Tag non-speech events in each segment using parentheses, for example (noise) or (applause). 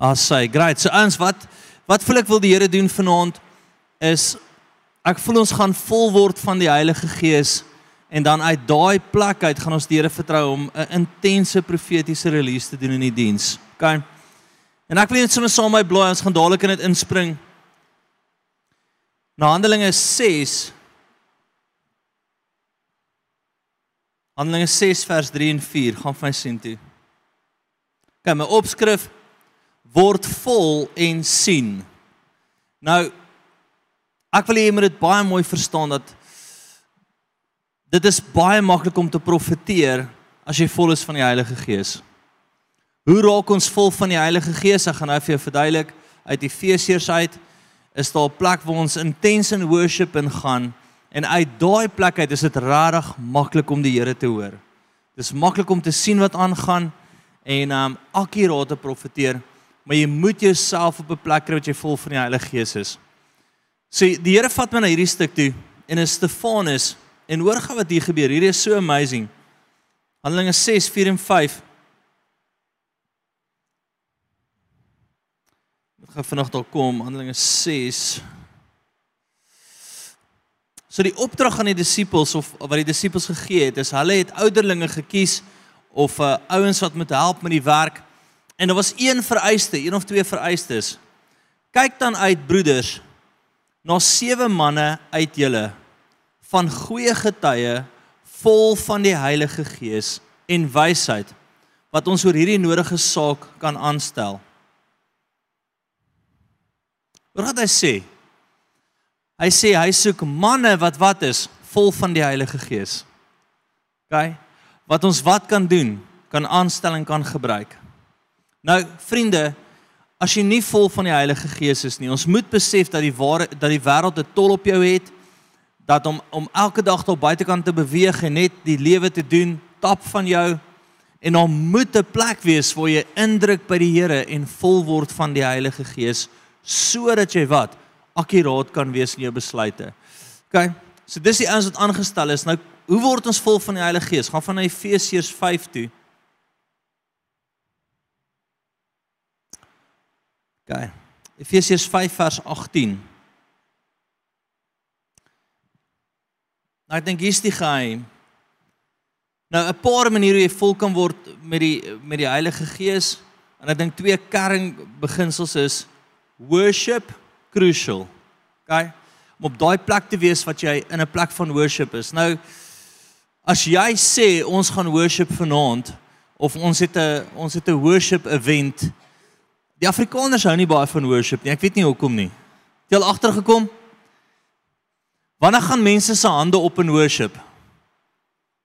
As sy, great. So ons wat wat voel ek wil die Here doen vanaand is ek voel ons gaan vol word van die Heilige Gees en dan uit daai plek uit gaan ons die Here vertrou om 'n intense profetiese release te doen in die diens. OK. En ek wil net sommer saam my blaai, ons gaan dadelik in dit inspring. Na Handelinge 6 Handelinge 6 vers 3 en 4 gaan vir my sien toe. Kyk, my opskrif word vol en sien. Nou ek wil hê jy moet dit baie mooi verstaan dat dit is baie maklik om te profeteer as jy vol is van die Heilige Gees. Hoe raak ons vol van die Heilige Gees? Ek gaan nou vir jou verduidelik uit Efesiërs uit is daar 'n plek waar ons intens in worship ingaan en uit daai plek uit is dit regtig maklik om die Here te hoor. Dis maklik om te sien wat aangaan en um akkuraat te profeteer, maar jy moet jouself op 'n plek kry wat jy vol van die Heilige Gees is. So die Here vat my na hierdie stuk toe en is Stefanus en hoor gou wat hier gebeur. Hierdie is so amazing. Handelinge 6:4 en 5. Ek gaan vanaand daar kom, Handelinge 6. So die opdrag aan die disippels of wat die disippels gegee het, is hulle het ouderlinge gekies of uh, ouens wat moet help met die werk. En daar was een vereiste, een of twee vereistes. Kyk dan uit broeders na sewe manne uit julle van goeie getuie vol van die Heilige Gees en wysheid wat ons oor hierdie nodige saak kan aanstel. Wat gaan hy sê? Hy sê hy soek manne wat wat is vol van die Heilige Gees. OK? Wat ons wat kan doen, kan aanstelling kan gebruik. Nou vriende, as jy nie vol van die Heilige Gees is nie, ons moet besef dat die ware dat die wêreld 'n tol op jou het dat om om elke dag tot buitekant te beweeg en net die lewe te doen, tap van jou en dan moet 'n plek wees waar jy indruk by die Here en vol word van die Heilige Gees sodat jy wat akkuraat kan wees in jou besluite. OK. So dis die ouens wat aangestel is. Nou, hoe word ons vol van die Heilige Gees? Gaan van Efesiërs 5 toe. OK. Efesiërs 5 vers 18. Nou ek dink hier's die geheim. Nou 'n paar maniere hoe jy vol kan word met die met die Heilige Gees. En ek dink twee kern beginsels is worship crucial. OK? Om op daai plek te wees wat jy in 'n plek van worship is. Nou as jy sê ons gaan worship vanaand of ons het 'n ons het 'n worship event. Die Afrikaners hou nie baie van worship nie. Ek weet nie hoekom nie. Het jy al agtergekom? Wanneer gaan mense se hande op in worship?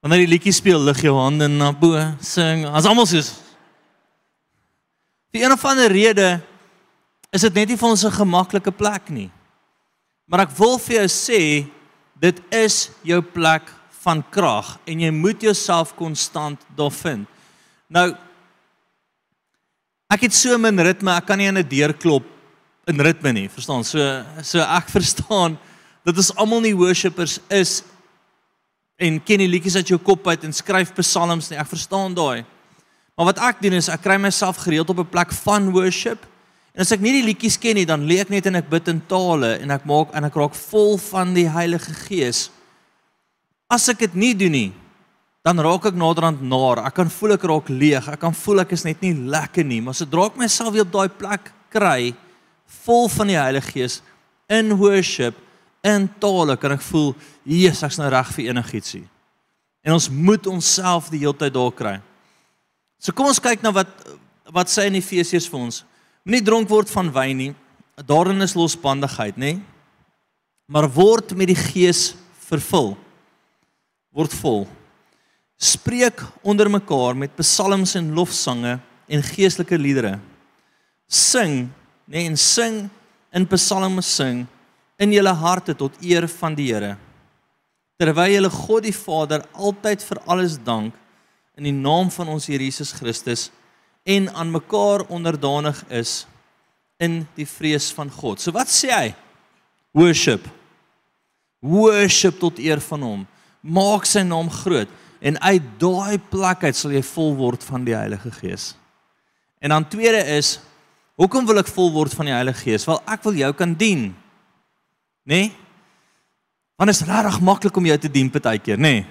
Wanneer die liedjie speel, lig jou hande na bo, sing. As almal sê Die een of ander rede is dit net nie vir ons 'n gemaklike plek nie. Maar ek wil vir jou sê dit is jou plek van krag en jy moet jouself konstant daar vind. Nou ek het so min ritme, ek kan nie aan 'n deur klop in ritme nie, verstaan? So so ek (laughs) verstaan dat ons almal nie worshippers is en ken die liedjies uit jou kop uit en skryf psalms nie. Ek verstaan daai. Maar wat ek doen is ek kry myself gereeld op 'n plek van worship En as ek nie die liedjies ken nie, dan lê ek net en ek bid in tale en ek maak en ek raak vol van die Heilige Gees. As ek dit nie doen nie, dan raak ek naderhand naar. Ek kan voel ek raak leeg. Ek kan voel ek is net nie lekker nie, maar sodra ek myself weer op daai plek kry, vol van die Heilige Gees in worship, in tale, kan ek voel, Jesus, ek's nou reg vir enigiets hier. En ons moet onsself die hele tyd daar kry. So kom ons kyk na wat wat sê in Efesiërs vir ons. Moenie dronk word van wyn nie. Daarin is losbandigheid, nê? Maar word met die Gees vervul. Word vol. Spreek onder mekaar met psalms en lofsange en geestelike liedere. Sing, nê, en sing in psalms sing in julle harte tot eer van die Here. Terwyl julle God die Vader altyd vir alles dank in die naam van ons Here Jesus Christus en aan mekaar onderdanig is in die vrees van God. So wat sê hy? Worship. Worship tot eer van hom. Maak sy naam groot en uit daai plek uit sal jy vol word van die Heilige Gees. En dan tweede is Hoekom wil ek vol word van die Heilige Gees? Wel, ek wil jou kan dien. Nê? Nee? Want dit is regtig maklik om jou te dien partykeer, nê? Nee?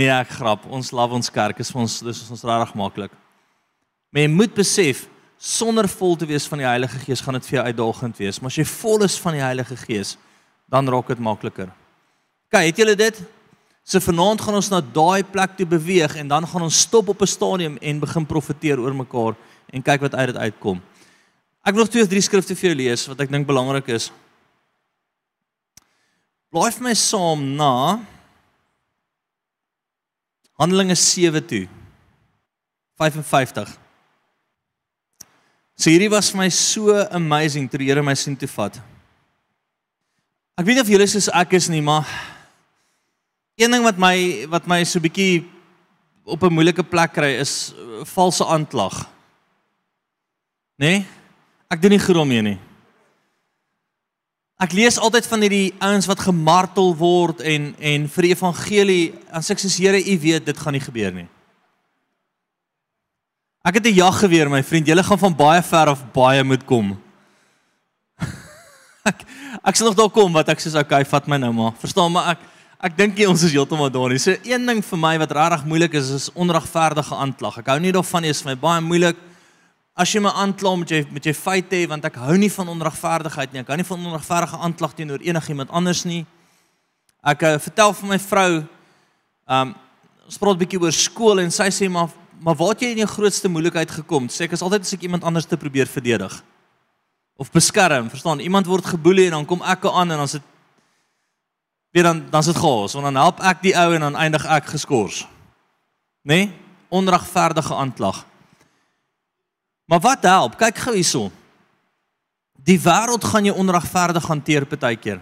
nee, ek grap. Ons love ons kerk is vir ons dis is ons regtig maklik. Maar jy moet besef sonder vol te wees van die Heilige Gees gaan dit vir jou uitdagend wees, maar as jy vol is van die Heilige Gees, dan raak dit makliker. Kyk, het julle dit? So vanaand gaan ons na daai plek toe beweeg en dan gaan ons stop op 'n stadium en begin profeteer oor mekaar en kyk wat uit dit uitkom. Ek wil nog twee of drie skrifte vir jou lees wat ek dink belangrik is. Blaai vir my saam na Handelinge 7 toe. 55. So hierdie was vir my so amazing toe die Here my sien toe vat. Ek weet nie of julle soos ek is nie, maar een ding wat my wat my so bietjie op 'n moeilike plek kry is valse aanklag. Nê? Nee? Ek doen nie goed daarmee nie. Ek lees altyd van hierdie ouens wat gemartel word en en vir die evangelie, ek sê Here, U weet dit gaan nie gebeur nie. Ek het 'n jaggeweer, my vriend. Julle gaan van baie ver af baie moet kom. (laughs) ek ek sal nog daar kom wat ek sê okay, vat my nou maar. Verstaan maar ek ek dink nie ons is heeltemal daar nie. So een ding vir my wat regtig moeilik is is onregverdige aanklag. Ek hou nie daarvan nie, is vir my baie moeilik. As jy my aankla met jy met jy feite hê want ek hou nie van onregverdigheid nie. Ek hou nie van onregverdige aanklag teenoor enigiemand anders nie. Ek uh, vertel vir my vrou um ons praat 'n bietjie oor skool en sy sê maar maar waar het jy in jou grootste moeilikheid gekom? Sê ek is altyd as ek iemand anders te probeer verdedig of beskerm, verstaan? Iemand word geboelie en dan kom ek aan en dan sit weer dan dan sit chaos, want dan help ek die ou en dan eindig ek geskort. Né? Nee? Onregverdige aanklag. Maar wat help? Kyk gou hierson. Die wêreld gaan jou onregverdig hanteer partykeer.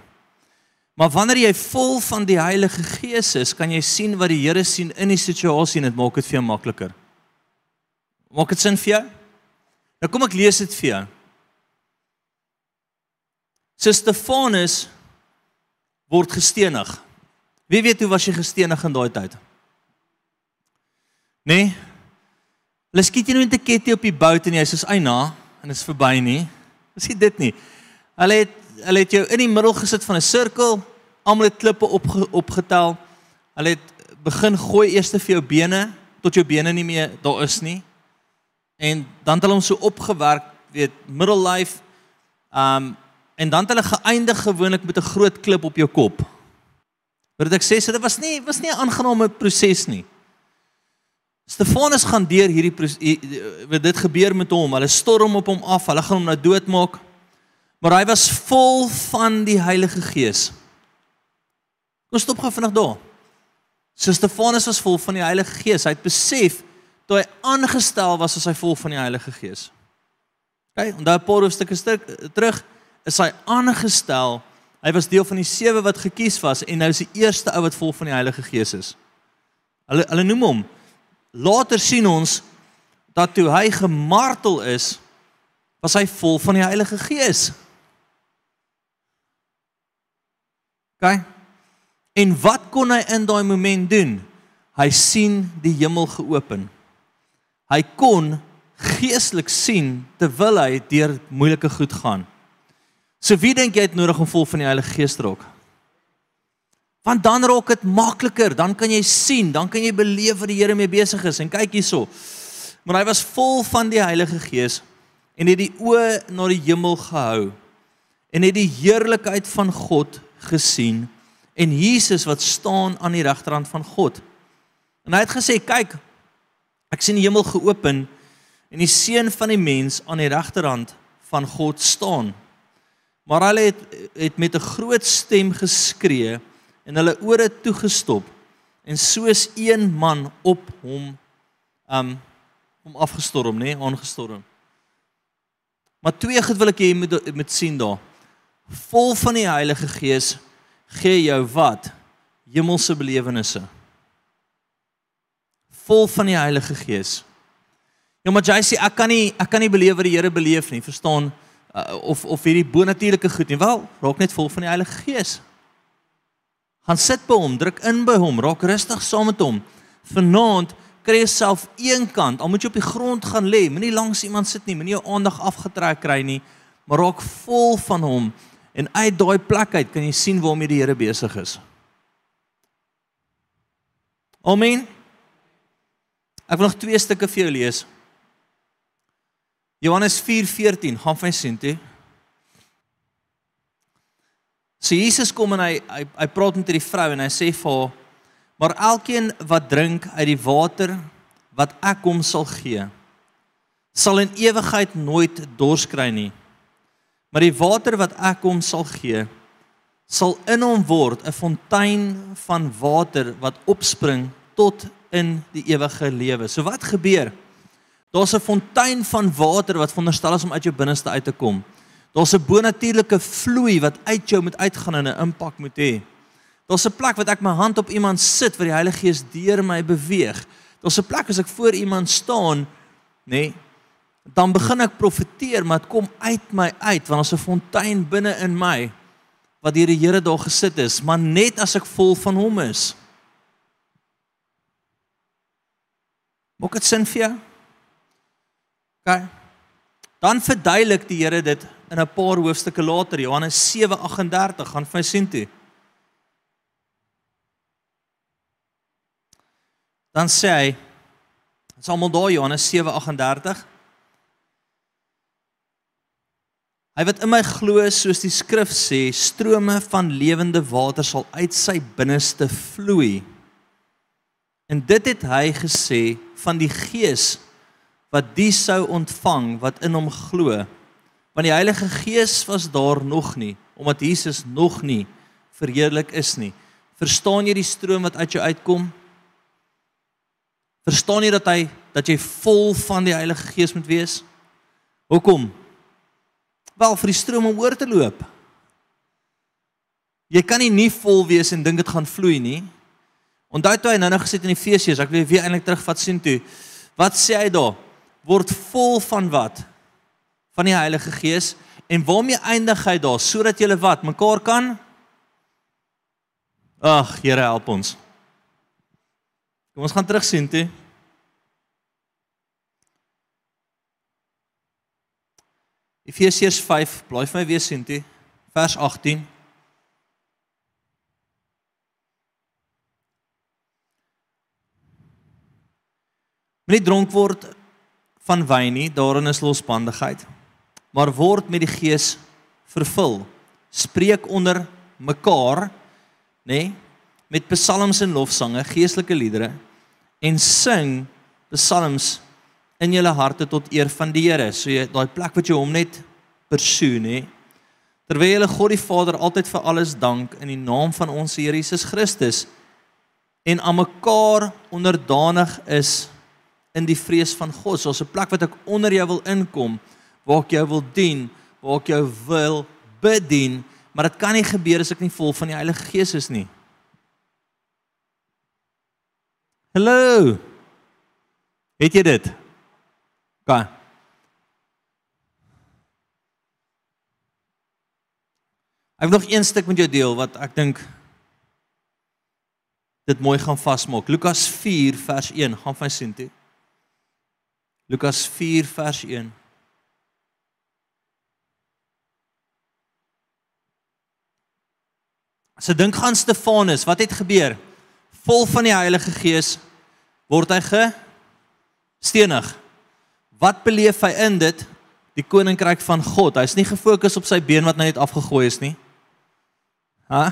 Maar wanneer jy vol van die Heilige Gees is, kan jy sien wat die Here sien in die situasie en dit maak dit vir jou makliker. Maak dit sin vir jou? Nou kom ek lees dit vir jou. So Stefanus word gestenig. Wie weet hoe was jy gestenig in daai tyd? Nee. Hulle skiet jy nou net 'n ketty op die bout en jy sê eina en dit is verby nie. Dis nie dit nie. Hulle het hulle het jou in die middel gesit van 'n sirkel, almal het klippe op opgetel. Hulle het begin gooi eers vir jou bene tot jou bene nie meer daar is nie. En dan het hulle hom so opgewerk, weet, middle life. Um en dan het hulle geëindig gewoonlik met 'n groot klip op jou kop. Wat ek sê, so dit was nie was nie 'n aangename proses nie. Stefanus gaan deur hierdie wat dit gebeur met hom. Hulle storm op hom af. Hulle gaan hom nou doodmaak. Maar hy was vol van die Heilige Gees. Kom stop gou vinnig daar. So Stefanus was vol van die Heilige Gees. Hy het besef toe hy aangestel was as hy vol van die Heilige Gees. OK, onthou 'n paar hoofstukke stuk terug is hy aangestel. Hy was deel van die sewe wat gekies was en nou is die eerste ou wat vol van die Heilige Gees is. Hulle hulle noem hom. Later sien ons dat toe hy gemartel is, was hy vol van die Heilige Gees. OK. En wat kon hy in daai oomblik doen? Hy sien die hemel geopen. Hy kon geestelik sien terwyl hy deur moeilike goed gaan. So wie dink jy het nodig om vol van die Heilige Gees te raak? Want dan raak dit makliker, dan kan jy sien, dan kan jy beleef wat die Here mee besig is en kyk hierso. Maar hy was vol van die Heilige Gees en het die oë na die hemel gehou en het die heerlikheid van God gesien en Jesus wat staan aan die regterhand van God. En hy het gesê, kyk, ek sien die hemel geopen en die seun van die mens aan die regterhand van God staan. Maar hulle het het met 'n groot stem geskree en hulle ore toegestop en soos een man op hom um hom afgestorm nê nee, aangestorm. Maar twee goed wil ek hê jy moet moet sien daar. Vol van die Heilige Gees gee jou wat? Hemelse belewennisse. Vol van die Heilige Gees. Ja maar jy sê ek kan nie ek kan nie beleef wat die Here beleef nie, verstaan? Uh, of of hierdie bonatuurlike goed nie. Wel, raak net vol van die Heilige Gees. Gaan sit by hom, druk in by hom, raak rustig saam met hom. Vanaand kry jouself eenkant, al moet jy op die grond gaan lê, moenie langs iemand sit nie, moenie jou aandag afgetrek kry nie, maar raak vol van hom en uit daai plek uit kan jy sien waarmee die Here besig is. Amen. Ek wil nog twee stukke vir jou lees. Johannes 4:14, gaan vir my sien toe. So Jesus kom en hy hy, hy praat met hierdie vrou en hy sê vir haar: "Maar elkeen wat drink uit die water wat ek hom sal gee, sal in ewigheid nooit dors kry nie. Maar die water wat ek hom sal gee, sal in hom word 'n fontein van water wat opspring tot in die ewige lewe." So wat gebeur? Daar's 'n fontein van water wat veronderstel is om uit jou binneste uit te kom. Daar's 'n bonatuurlike vloei wat uit jou moet uitgaan en 'n impak moet hê. Daar's 'n plek wat ek my hand op iemand sit waar die Heilige Gees deur my beweeg. Daar's 'n plek as ek voor iemand staan, nê, nee, dan begin ek profeteer, maar dit kom uit my uit want daar's 'n fontein binne in my wat deur die Here daar gesit is, maar net as ek vol van hom is. Maak dit sin vir jou? OK. Dan verduidelik die Here dit in 'n paar hoofstukke later, Johannes 7:38, gaan vir sien toe. Dan sê hy, dit is almal daar Johannes 7:38. Hy wat in my glo, soos die skrif sê, strome van lewende water sal uit sy binneste vloei. En dit het hy gesê van die Gees wat die sou ontvang wat in hom glo. Want die Heilige Gees was daar nog nie omdat Jesus nog nie verheerlik is nie. Verstaan jy die stroom wat uit jou uitkom? Verstaan jy dat hy dat jy vol van die Heilige Gees moet wees? Hoekom? Wel vir die stroom om oor te loop. Jy kan nie nie vol wees en dink dit gaan vloei nie. Onthou toe hy nou-nou gesit in Efesiërs, ek wil weer eintlik terugvat sien toe. Wat sê hy daar? Word vol van wat? Van die Heilige Gees en waarmee eindig hy daar sodat julle wat mekaar kan Ag, Here help ons. Kom ons gaan terug sien toe. Efesiërs 5, blaai vir my weer sien toe, vers 18. Moenie dronk word van wyn nie, daarin is losbandigheid. Maar word met die Gees vervul. Spreek onder mekaar, nê, nee, met psalms en lofsange, geestelike liedere en sing psalms in julle harte tot eer van die Here. So jy daai plek wat jy hom net persoon, nê. Terwyl julle God die Vader altyd vir alles dank in die naam van ons Here Jesus Christus en aan mekaar onderdanig is in die vrees van God. So 'n plek wat ek onder jou wil inkom, waar ek jou wil dien, waar ek jou wil bedien, maar dit kan nie gebeur as ek nie vol van die Heilige Gees is nie. Hallo. Het jy dit? Gaan. Ek het nog een stuk met jou deel wat ek dink dit mooi gaan vasmaak. Lukas 4 vers 1 gaan van sien toe. Lukas 4 vers 1. As jy dink aan Stefanus, wat het gebeur? Vol van die Heilige Gees word hy gestenig. Wat beleef hy in dit? Die koninkryk van God. Hy's nie gefokus op sy been wat nou net afgegooi is nie. Ha?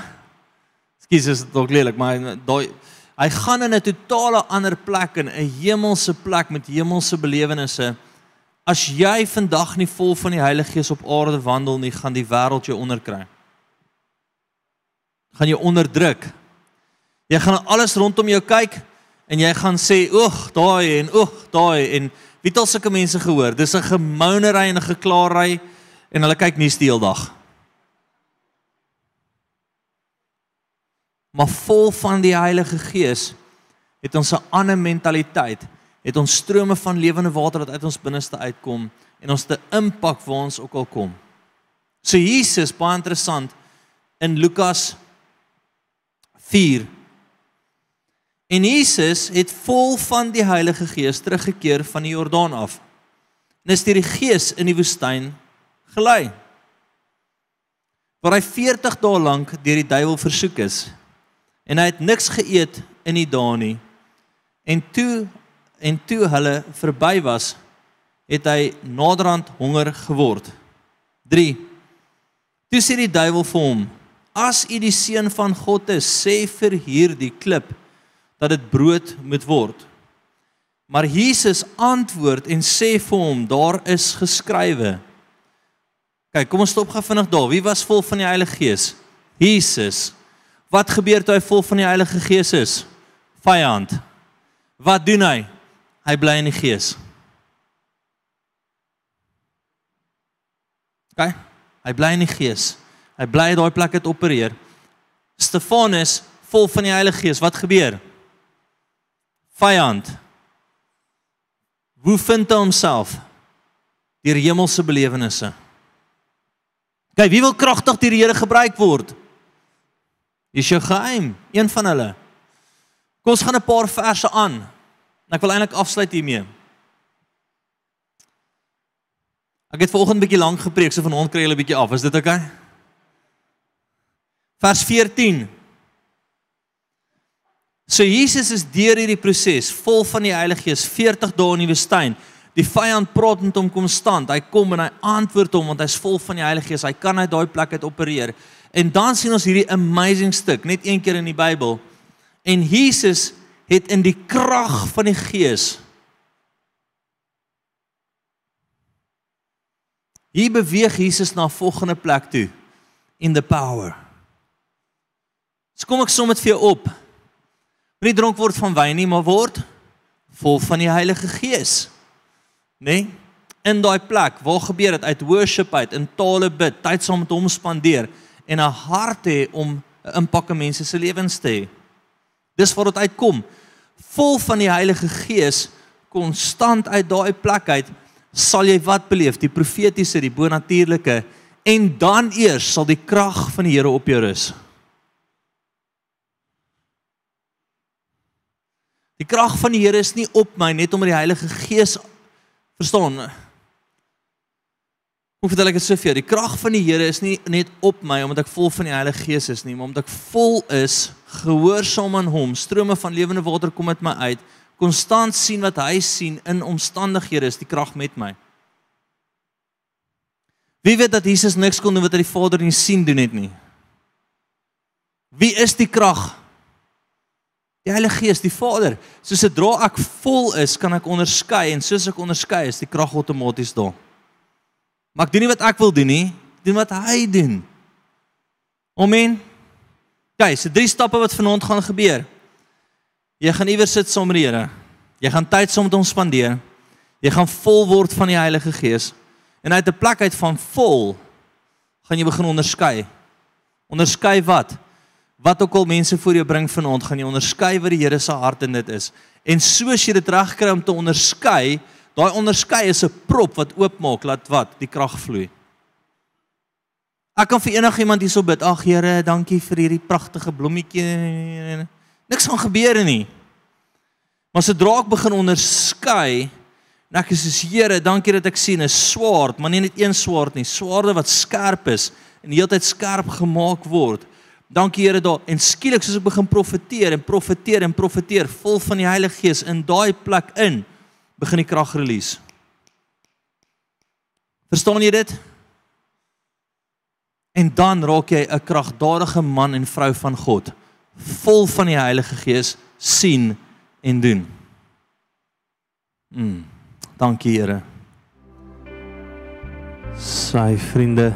Skus, is dalk lelik, maar daai Hy gaan in 'n totale ander plek in 'n hemelse plek met hemelse belewennisse. As jy vandag nie vol van die Heilige Gees op aarde wandel nie, gaan die wêreld jou onderkry. Gaan jou onderdruk. Jy gaan alles rondom jou kyk en jy gaan sê, "Oeg, daai en oeg, daai en wie het al sulke mense gehoor? Dis 'n gemounery en 'n geklaarry en hulle kyk nuus die hele dag." Maar vol van die Heilige Gees het ons 'n ander mentaliteit het ons strome van lewende water wat uit ons binneste uitkom en ons te impak waar ons ook al kom. So Jesus baie interessant in Lukas 4 En Jesus het vol van die Heilige Gees teruggekeer van die Jordaan af. En is deur die Gees in die woestyn gelei. Waar hy 40 dae lank deur die duiwel versoek is. En hy het niks geëet in die dae nie. En toe en toe hulle verby was, het hy naderhand honger geword. 3. Toe sê die duiwel vir hom: "As u die seun van God is, sê vir hierdie klip dat dit brood moet word." Maar Jesus antwoord en sê vir hom: "Daar is geskrywe." Kyk, kom ons stop gou vinnig daar. Wie was vol van die Heilige Gees? Jesus. Wat gebeur toe hy vol van die Heilige Gees is? Vyand. Wat doen hy? Hy bly in die Gees. Kyk, hy bly in die Gees. Hy bly daai plek het opereer. Stefanus vol van die Heilige Gees. Wat gebeur? Vyand. Hoe vind hy homself? Deur hemelse belewennisse. Kyk, wie wil kragtig deur die Here gebruik word? Is jou geheim, een van hulle. Kom ons gaan 'n paar verse aan. En ek wil eintlik afsluit hiermee. Ek het vanoggend 'n bietjie lank gepreek, so vanaand kry jy 'n bietjie af. Is dit oukei? Okay? Vers 14. So Jesus is deur hierdie proses vol van die Heilige Gees 40 dae in die woestyn. Die vyand praat met hom konstant. Hy kom en hy antwoord hom want hy's vol van die Heilige Gees. Hy kan uit daai plek uit opereer. En dan sien ons hierdie amazing stuk net een keer in die Bybel. En Jesus het in die krag van die Gees Hier beweeg Jesus na 'n volgende plek toe in the power. So kom ek som dit vir jou op. Moenie dronk word van wyn nie, maar word vol van die Heilige Gees. Né? Nee? In daai plek waar gebeur dit uit worship uit, in tale bid, tyd saam met hom spandeer en 'n hart hê om 'n impak in mense se lewens te hê. Dis waar dit uitkom. Vol van die Heilige Gees, konstant uit daai plek uit, sal jy wat beleef? Die profetiese, die bonatuurlike en dan eers sal die krag van die Here op jou rus. Die krag van die Here is nie op my net omdat die Heilige Gees verstaan. Hoe vertel ek dit so vir jou? Die krag van die Here is nie net op my omdat ek vol van die Heilige Gees is nie, maar omdat ek vol is, gehoorsaam aan hom, strome van lewende water kom uit my uit, konstant sien wat hy sien in omstandighede is die krag met my. Wie weet dat Jesus niks kon doen wat hy die Vader nie sien doen het nie. Wie is die krag? Die Heilige Gees, die Vader. So sodra ek vol is, kan ek onderskei en soos ek onderskei, is die krag outomaties daar. Maar ek doen nie wat ek wil doen nie, doen wat hy doen. Amen. Kyk, so drie stappe wat vanaand gaan gebeur. Jy gaan iewers sit saam met die Here. Jy gaan tyd saam met hom spandeer. Jy gaan vol word van die Heilige Gees. En uit 'n plek uit van vol gaan jy begin onderskei. Onderskei wat? wat ook al mense voor jou bring vanaand, gaan jy onderskei wat die Here se hart in dit is. En soos jy dit regkry om te onderskei, daai onderskei is 'n prop wat oopmaak laat wat die krag vloei. Ek kan vir enigiemand hierso bid, ag Here, dankie vir hierdie pragtige blommetjie. Niks gaan gebeur nie. Maar sodra ek begin onderskei, en ek sê Here, dankie dat ek sien 'n swaard, maar nie net een swaard nie, swaarde wat skerp is en heeltyd skerp gemaak word. Dankie Here daar en skielik soos ek begin profeteer en profeteer en profeteer vol van die Heilige Gees in daai plek in begin die krag release. Verstaan jy dit? En dan raak jy 'n kragdadige man en vrou van God, vol van die Heilige Gees, sien en doen. Mm. Dankie Here. Sy vriende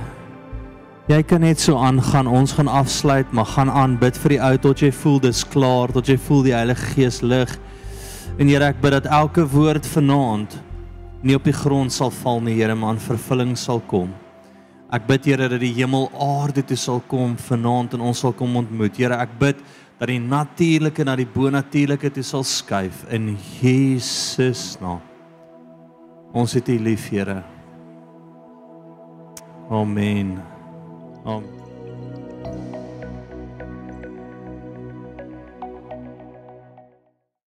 Jy kan net so aangaan. Ons gaan afsluit, maar gaan aan bid vir die ou tot jy voel dis klaar, tot jy voel die Heilige Gees lig. En Here, ek bid dat elke woord vanaand nie op die grond sal val nie, Here, maar in vervulling sal kom. Ek bid Here dat die hemel aarde toe sal kom vanaand en ons sal kom ontmoet. Here, ek bid dat die natuurlike na die bonatuurlike toe sal skuif in Jesus naam. Ons het U lief, Here. Amen. Um,